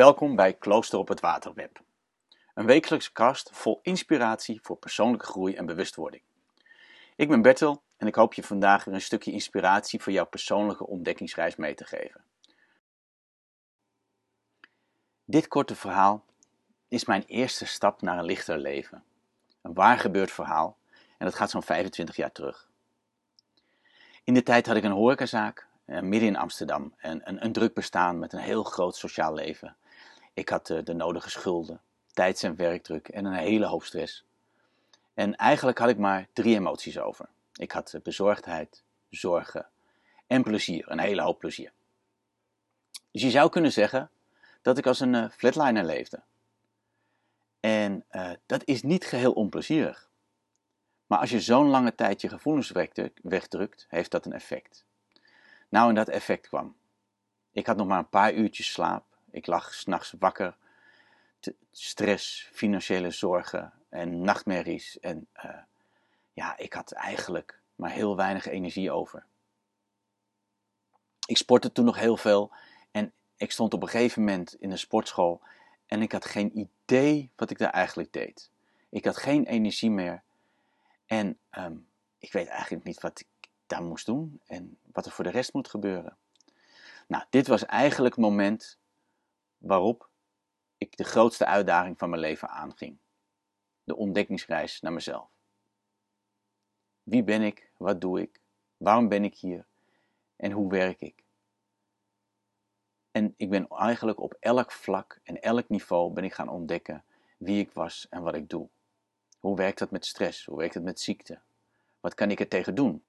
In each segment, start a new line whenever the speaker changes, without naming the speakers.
Welkom bij Klooster op het Waterweb. Een wekelijkse kast vol inspiratie voor persoonlijke groei en bewustwording. Ik ben Bertel en ik hoop je vandaag weer een stukje inspiratie voor jouw persoonlijke ontdekkingsreis mee te geven. Dit korte verhaal is mijn eerste stap naar een lichter leven. Een waar gebeurd verhaal en dat gaat zo'n 25 jaar terug. In de tijd had ik een horecazaak uh, midden in Amsterdam. En een, een, druk bestaan met een heel groot sociaal leven. Ik had uh, de nodige schulden, tijds- en werkdruk en een hele hoop stress. En eigenlijk had ik maar drie emoties over. Ik had uh, bezorgdheid, zorgen en plezier, een hele hoop plezier. Dus je zou kunnen zeggen dat ik als een flatliner leefde. En dat is niet geheel onplezierig. Maar als je zo'n lange tijd je gevoelens wegdrukt, heeft dat een effect. Nou, en dat effect kwam. Ik had nog maar een paar uurtjes slaap. Ik lag s'nachts wakker. stress, financiële zorgen en nachtmerries. En uh, ja, ik had eigenlijk maar heel weinig energie over. Ik sportte toen nog heel veel en ik stond op een gegeven moment in een sportschool en ik had geen idee wat ik daar eigenlijk deed. Ik had geen energie meer en um, ik weet eigenlijk niet wat ik daar moest doen en wat er voor de rest moet gebeuren. Nou, dit was eigenlijk het moment waarop ik de grootste uitdaging van mijn leven aanging. De ontdekkingsreis naar mezelf. Wie ben ik? Wat doe ik? Waarom ben ik hier? En hoe werk ik? En ik ben eigenlijk op elk vlak en elk niveau ben ik gaan ontdekken wie ik was en wat ik doe. Hoe werkt dat met stress? Hoe werkt het met ziekte? Wat kan ik er tegen doen?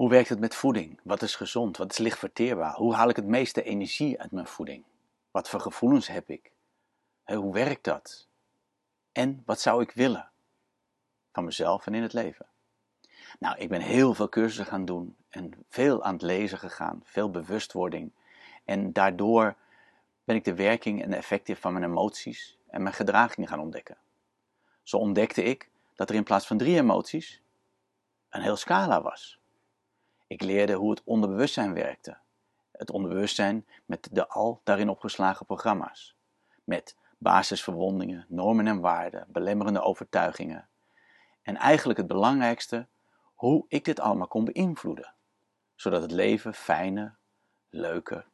Hoe werkt het met voeding? Wat is gezond? Wat is licht verteerbaar? Hoe haal ik het meeste energie uit mijn voeding? Wat voor gevoelens heb ik? Hoe werkt dat? En wat zou ik willen? Van mezelf en in het leven. Nou, ik ben heel veel cursussen gaan doen en veel aan het lezen gegaan, veel bewustwording. En daardoor ben ik de werking en de effecten van mijn emoties en mijn gedragingen gaan ontdekken. Zo ontdekte ik dat er in plaats van drie emoties een heel scala was. Ik leerde hoe het onderbewustzijn werkte. Het onderbewustzijn met de al daarin opgeslagen programma's. Met basisverwondingen, normen en waarden, belemmerende overtuigingen. En eigenlijk het belangrijkste, hoe ik dit allemaal kon beïnvloeden. Zodat het leven fijner, leuker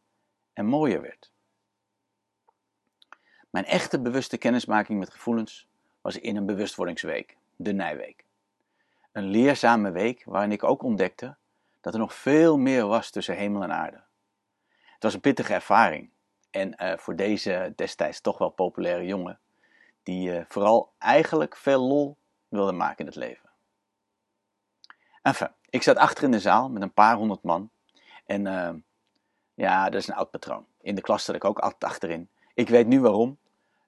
en mooier werd. Mijn echte bewuste kennismaking met gevoelens was in een bewustwordingsweek, de Nijweek. Een leerzame week waarin ik ook ontdekte dat er nog veel meer was tussen hemel en aarde. Het was een pittige ervaring. En uh, voor deze destijds toch wel populaire jongen, die uh, vooral eigenlijk veel lol wilde maken in het leven. Enfin, ik zat achter in de zaal met een paar honderd man. En uh, ja, dat is een oud patroon. In de klas zat ik ook altijd achterin. Ik weet nu waarom.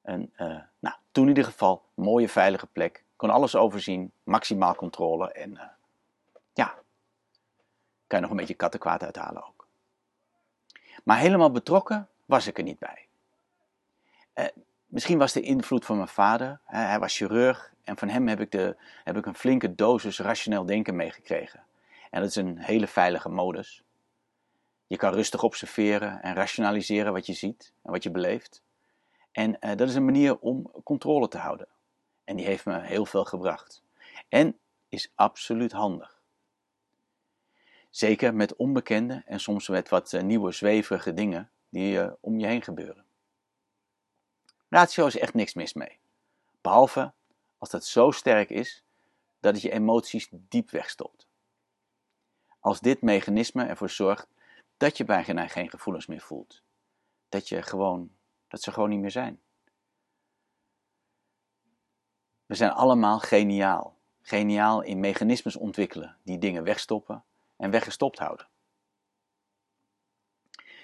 En nou, toen in ieder geval, mooie veilige plek. Kon alles overzien, maximaal controle. En ja, kan je nog een beetje kattenkwaad uithalen ook. Maar helemaal betrokken was ik er niet bij. Eh, misschien was de invloed van mijn vader, hè, hij was chirurg en van hem heb ik, de, heb ik een flinke dosis rationeel denken meegekregen. En dat is een hele veilige modus. Je kan rustig observeren en rationaliseren wat je ziet en wat je beleeft. En eh, dat is een manier om controle te houden. En die heeft me heel veel gebracht. En is absoluut handig. Zeker met onbekende en soms met wat eh, nieuwe zweverige dingen die uh, om je heen gebeuren. Ratio is echt niks mis mee. Behalve als dat zo sterk is dat het je emoties diep wegstopt. Als dit mechanisme ervoor zorgt dat je bijna geen gevoelens meer voelt. Dat, je gewoon, dat ze gewoon niet meer zijn. We zijn allemaal geniaal. Geniaal in mechanismes ontwikkelen die dingen wegstoppen en weggestopt houden.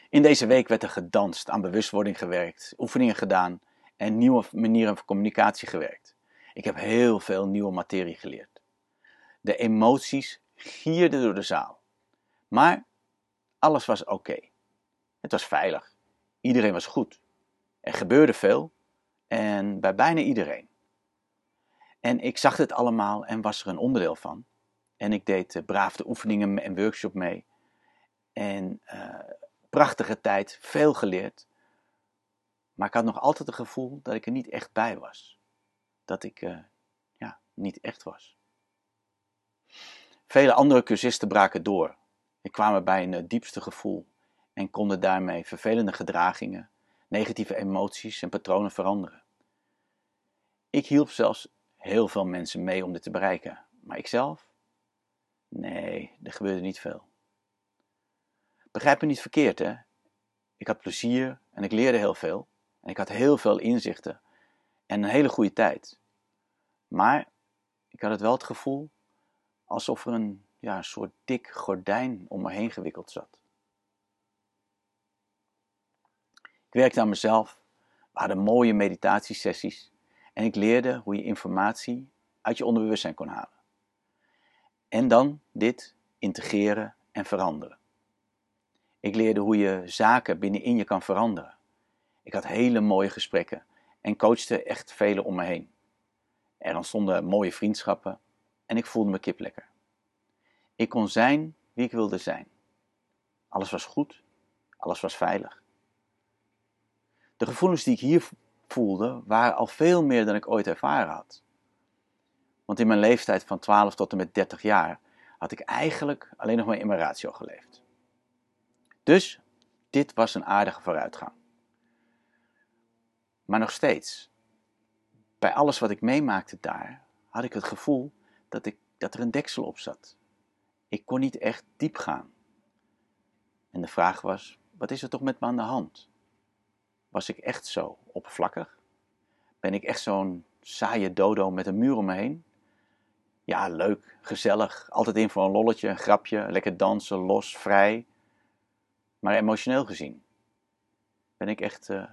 In deze week werd er gedanst, aan bewustwording gewerkt, oefeningen gedaan en nieuwe manieren van communicatie gewerkt. Ik heb heel veel nieuwe materie geleerd. De emoties gierden door de zaal. Maar alles was oké. Het was veilig. Iedereen was goed. Er gebeurde veel en bij bijna iedereen. En ik zag dit allemaal en was er een onderdeel van. En ik deed uh, braaf de oefeningen en workshop mee. En uh, prachtige tijd, veel geleerd. Maar ik had nog altijd het gevoel dat ik er niet echt bij was. Dat ik uh, ja, niet echt was. Vele andere cursisten braken door. Ik kwam bij een diepste gevoel en konden daarmee vervelende gedragingen, negatieve emoties en patronen veranderen. Ik hielp zelfs heel veel mensen mee om dit te bereiken, maar ikzelf? Nee, er gebeurde niet veel. Begrijp me niet verkeerd, hè? Ik had plezier en ik leerde heel veel. En ik had heel veel inzichten en een hele goede tijd. Maar ik had het wel het gevoel alsof er een, ja, soort dik gordijn om me heen gewikkeld zat. Ik werkte aan mezelf, we hadden mooie meditatiesessies en ik leerde hoe je informatie uit je onderbewustzijn kon halen. En dan dit integreren en veranderen. Ik leerde hoe je zaken binnenin je kan veranderen. Ik had hele mooie gesprekken en coachte echt velen om me heen. Er ontstonden mooie vriendschappen en ik voelde me kiplekker. Ik kon zijn wie ik wilde zijn. Alles was goed, alles was veilig. De gevoelens die ik hier voelde waren al veel meer dan ik ooit ervaren had. Want in mijn leeftijd van 12 tot en met 30 jaar had ik eigenlijk alleen nog maar in mijn ratio geleefd. Dus dit was een aardige vooruitgang. Maar nog steeds, bij alles wat ik meemaakte daar, had ik het gevoel dat, ik, dat er een deksel op zat. Ik kon niet echt diep gaan. En de vraag was: wat is er toch met me aan de hand? Was ik echt zo oppervlakkig? Ben ik echt zo'n saaie dodo met een muur om me heen? Ja, leuk, gezellig, altijd in voor een lolletje, een grapje, lekker dansen, los, vrij. Maar emotioneel gezien, ben ik echt, uh,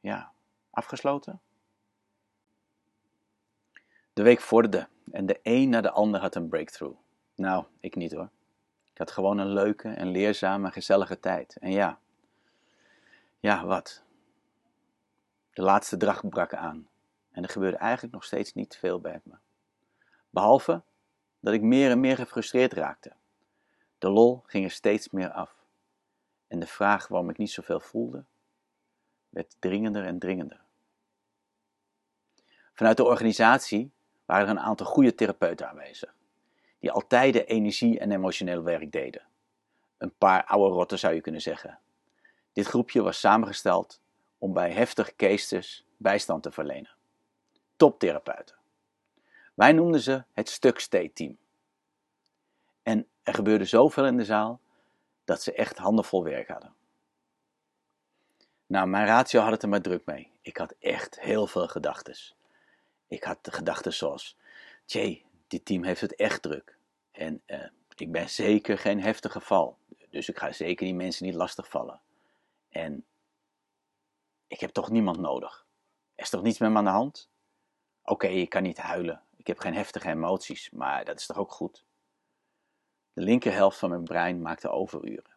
ja, afgesloten? De week vorderde en de een na de ander had een breakthrough. Nou, ik niet hoor. Ik had gewoon een leuke en leerzame, gezellige tijd. En ja, ja, wat? De laatste dag brak aan en er gebeurde eigenlijk nog steeds niet veel bij me. Behalve dat ik meer en meer gefrustreerd raakte. De lol ging er steeds meer af. En de vraag waarom ik niet zoveel voelde, werd dringender en dringender. Vanuit de organisatie waren er een aantal goede therapeuten aanwezig, die altijd de energie en emotioneel werk deden. Een paar oude rotten zou je kunnen zeggen. Dit groepje was samengesteld om bij heftige cases bijstand te verlenen. Toptherapeuten. Wij noemden ze het Stuk-State-team. En er gebeurde zoveel in de zaal dat ze echt handenvol werk hadden. Nou, mijn ratio had het er maar druk mee. Ik had echt heel veel gedachten. Ik had gedachten zoals: Jay, dit team heeft het echt druk. En uh, ik ben zeker geen heftig geval. Dus ik ga zeker die mensen niet lastigvallen. En ik heb toch niemand nodig. Er is toch niets met me aan de hand? Oké, ik kan niet huilen. Ik heb geen heftige emoties, maar dat is toch ook goed? De linkerhelft van mijn brein maakte overuren.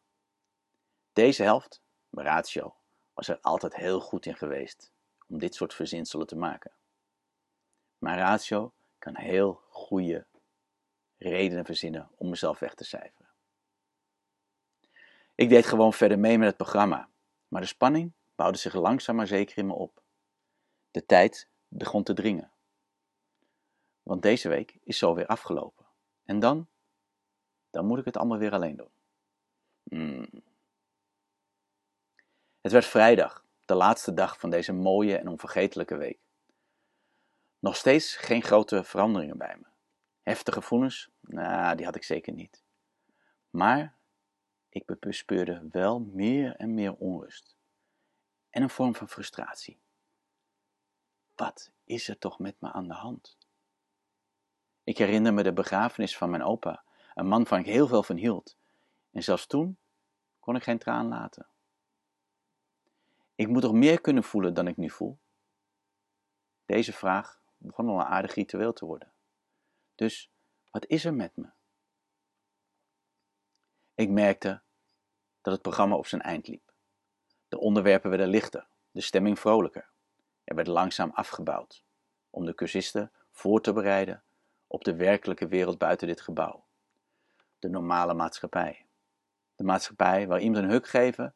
Deze helft, mijn ratio, was er altijd heel goed in geweest om dit soort verzinselen te maken. Mijn ratio kan heel goede redenen verzinnen om mezelf weg te cijferen. Ik deed gewoon verder mee met het programma, maar de spanning bouwde zich langzaam maar zeker in me op. De tijd begon te dringen. Want deze week is zo weer afgelopen. En dan? Dan moet ik het allemaal weer alleen doen. Hmm. Het werd vrijdag, de laatste dag van deze mooie en onvergetelijke week. Nog steeds geen grote veranderingen bij me. Heftige gevoelens? Nou, die had ik zeker niet. Maar ik bespeurde wel meer en meer onrust. En een vorm van frustratie. Wat is er toch met me aan de hand? Ik herinner me de begrafenis van mijn opa, een man van ik heel veel van hield. En zelfs toen kon ik geen traan laten. Ik moet toch meer kunnen voelen dan ik nu voel? Deze vraag begon al een aardig ritueel te worden. Dus wat is er met me? Ik merkte dat het programma op zijn eind liep. De onderwerpen werden lichter, de stemming vrolijker. Er werd langzaam afgebouwd, om de cursisten voor te bereiden op de werkelijke wereld buiten dit gebouw. De normale maatschappij. De maatschappij waar iemand een huk geven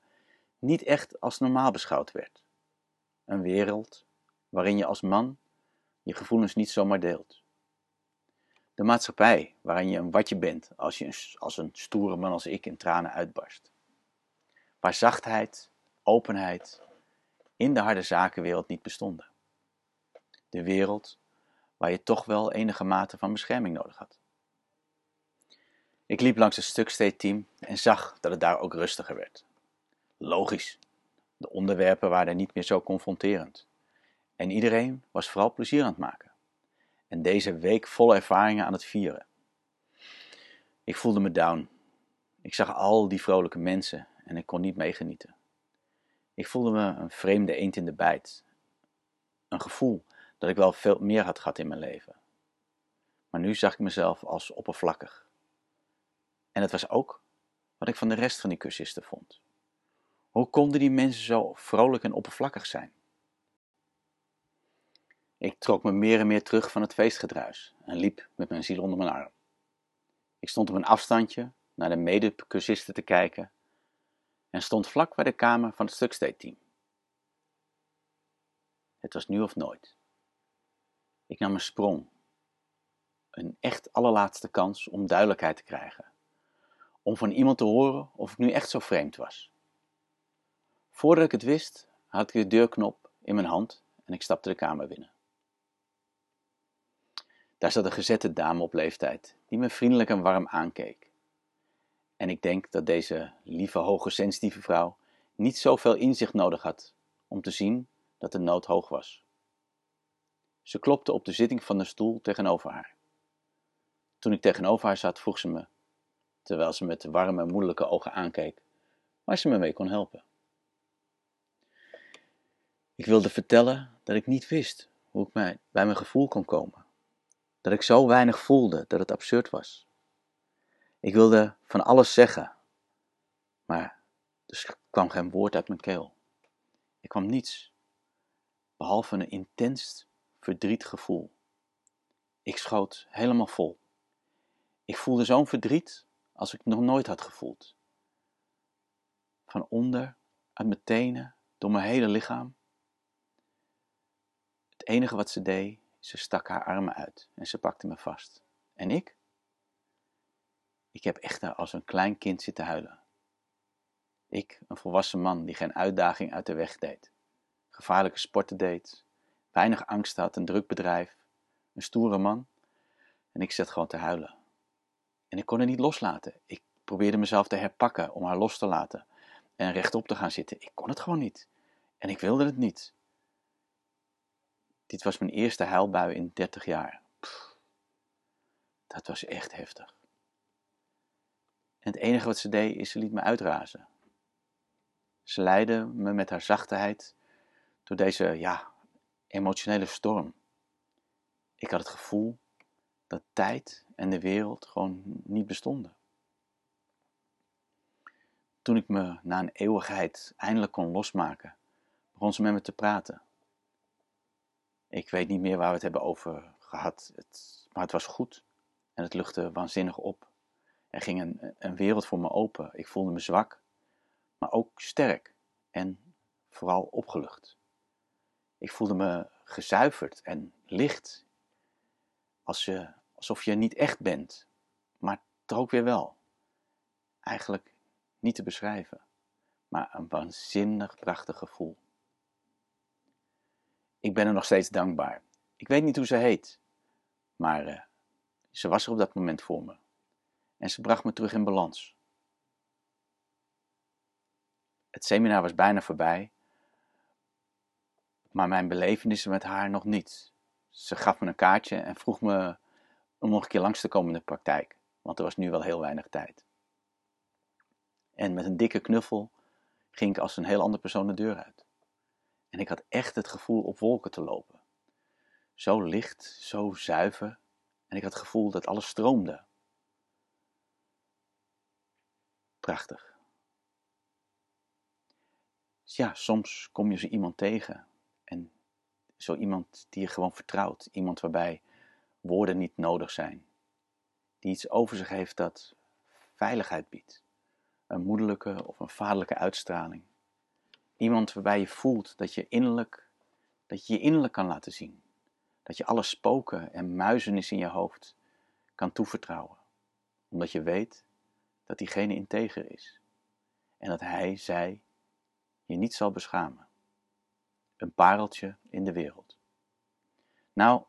niet echt als normaal beschouwd werd. Een wereld waarin je als man je gevoelens niet zomaar deelt. De maatschappij waarin je een watje bent als je als een stoere man als ik in tranen uitbarst. Waar zachtheid, openheid in de harde zakenwereld niet bestonden. De wereld waar je toch wel enige mate van bescherming nodig had. Ik liep langs het stuksteedteam en zag dat het daar ook rustiger werd. Logisch, de onderwerpen waren niet meer zo confronterend. En iedereen was vooral plezier aan het maken. En deze week vol ervaringen aan het vieren. Ik voelde me down. Ik zag al die vrolijke mensen en ik kon niet meegenieten. Ik voelde me een vreemde eend in de bijt. Een gevoel dat ik wel veel meer had gehad in mijn leven. Maar nu zag ik mezelf als oppervlakkig. En het was ook wat ik van de rest van die cursisten vond. Hoe konden die mensen zo vrolijk en oppervlakkig zijn? Ik trok me meer en meer terug van het feestgedruis en liep met mijn ziel onder mijn arm. Ik stond op een afstandje naar de mede-cursisten te kijken en stond vlak bij de kamer van het stuksteedteam. Het was nu of nooit. Ik nam een sprong, een echt allerlaatste kans om duidelijkheid te krijgen, om van iemand te horen of ik nu echt zo vreemd was. Voordat ik het wist, had ik de deurknop in mijn hand en ik stapte de kamer binnen. Daar zat een gezette dame op leeftijd, die me vriendelijk en warm aankeek. En ik denk dat deze lieve, hoge, sensitieve vrouw niet zoveel inzicht nodig had om te zien dat de nood hoog was. Ze klopte op de zitting van de stoel tegenover haar. Toen ik tegenover haar zat, vroeg ze me, terwijl ze met warme, moeilijke ogen aankeek, waar ze me mee kon helpen. Ik wilde vertellen dat ik niet wist hoe ik mij bij mijn gevoel kon komen. Dat ik zo weinig voelde dat het absurd was. Ik wilde van alles zeggen, maar er kwam geen woord uit mijn keel. Er kwam niets, behalve een intens verdriet gevoel. Ik schoot helemaal vol. Ik voelde zo'n verdriet als ik nog nooit had gevoeld. Van onder, uit mijn tenen, door mijn hele lichaam. Het enige wat ze deed, ze stak haar armen uit en ze pakte me vast. En ik? Ik heb echter als een klein kind zitten huilen. Ik, een volwassen man die geen uitdaging uit de weg deed, gevaarlijke sporten deed, weinig angst had, een druk bedrijf, een stoere man. En ik zat gewoon te huilen. En ik kon het niet loslaten. Ik probeerde mezelf te herpakken om haar los te laten en rechtop te gaan zitten. Ik kon het gewoon niet. En ik wilde het niet. Dit was mijn eerste huilbui in 30 jaar. dat was echt heftig. En het enige wat ze deed is ze liet me uitrazen. Ze leidde me met haar zachtheid door deze ja, emotionele storm. Ik had het gevoel dat tijd en de wereld gewoon niet bestonden. Toen ik me na een eeuwigheid eindelijk kon losmaken, begon ze met me te praten. Ik weet niet meer waar we het hebben over gehad, het, maar het was goed en het luchtte waanzinnig op. Er ging een, een wereld voor me open. Ik voelde me zwak, maar ook sterk en vooral opgelucht. Ik voelde me gezuiverd en licht. Als je, alsof je niet echt bent, maar toch ook weer wel. Eigenlijk niet te beschrijven, maar een waanzinnig prachtig gevoel. Ik ben er nog steeds dankbaar. Ik weet niet hoe ze heet, maar uh, ze was er op dat moment voor me. En ze bracht me terug in balans. Het seminar was bijna voorbij maar mijn belevenissen met haar nog niet. Ze gaf me een kaartje en vroeg me om nog een keer langs te komen in de praktijk, want er was nu wel heel weinig tijd. En met een dikke knuffel ging ik als een heel ander persoon de deur uit. En ik had echt het gevoel op wolken te lopen. Zo licht, zo zuiver, en ik had het gevoel dat alles stroomde. Prachtig. Ja, soms kom je zo iemand tegen en zo iemand die je gewoon vertrouwt. Iemand waarbij woorden niet nodig zijn. Die iets over zich heeft dat veiligheid biedt. Een moederlijke of een vaderlijke uitstraling. Iemand waarbij je voelt dat je innerlijk, dat je je innerlijk kan laten zien. Dat je alle spoken en muizenis in je hoofd kan toevertrouwen. Omdat je weet dat diegene integer is. En dat hij, zij, je niet zal beschamen. Een pareltje in de wereld. Nou,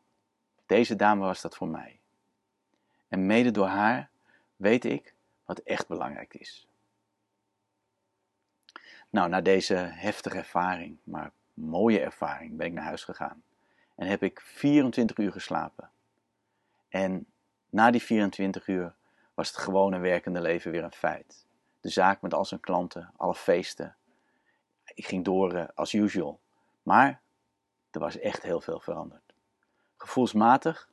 deze dame was dat voor mij. En mede door haar weet ik wat echt belangrijk is. Nou, na deze heftige ervaring, maar mooie ervaring, ben ik naar huis gegaan. En heb ik 24 uur geslapen. En na die 24 uur was het gewone werkende leven weer een feit. De zaak met al zijn klanten, alle feesten. Ik ging door uh, as usual. Maar er was echt heel veel veranderd. Gevoelsmatig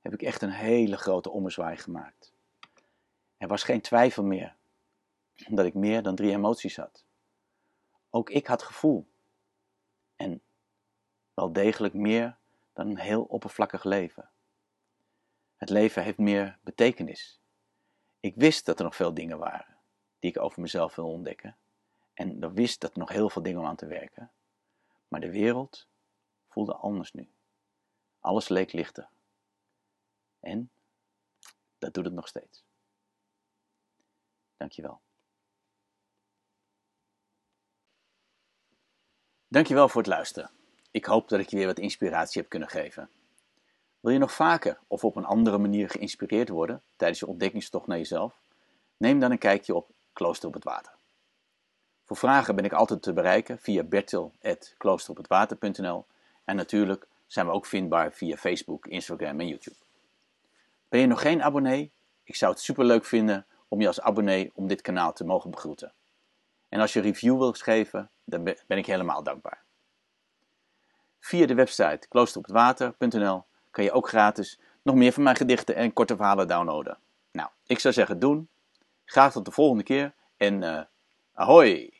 heb ik echt een hele grote ommezwaai gemaakt. Er was geen twijfel meer dat ik meer dan drie emoties had. Ook ik had gevoel. En wel degelijk meer dan een heel oppervlakkig leven. Het leven heeft meer betekenis. Ik wist dat er nog veel dingen waren die ik over mezelf wil ontdekken. En ik wist dat er nog heel veel dingen om aan te werken. Maar de wereld voelde anders nu. Alles leek lichter. En dat doet het nog steeds. Dankjewel. Dankjewel voor het luisteren. Ik hoop dat ik je weer wat inspiratie heb kunnen geven. Wil je nog vaker of op een andere manier geïnspireerd worden tijdens je ontdekkingstocht naar jezelf? Neem dan een kijkje op Klooster op het Water. Voor vragen ben ik altijd te bereiken via bertil.kloosterophetwater.nl en natuurlijk zijn we ook vindbaar via Facebook, Instagram en YouTube. Ben je nog geen abonnee? Ik zou het super leuk vinden om je als abonnee om dit kanaal te mogen begroeten. En als je review wilt geven, dan ben ik helemaal dankbaar. Via de website kloosterophetwater.nl kan je ook gratis nog meer van mijn gedichten en korte verhalen downloaden. Nou, ik zou zeggen doen. Graag tot de volgende keer en uh, ahoy!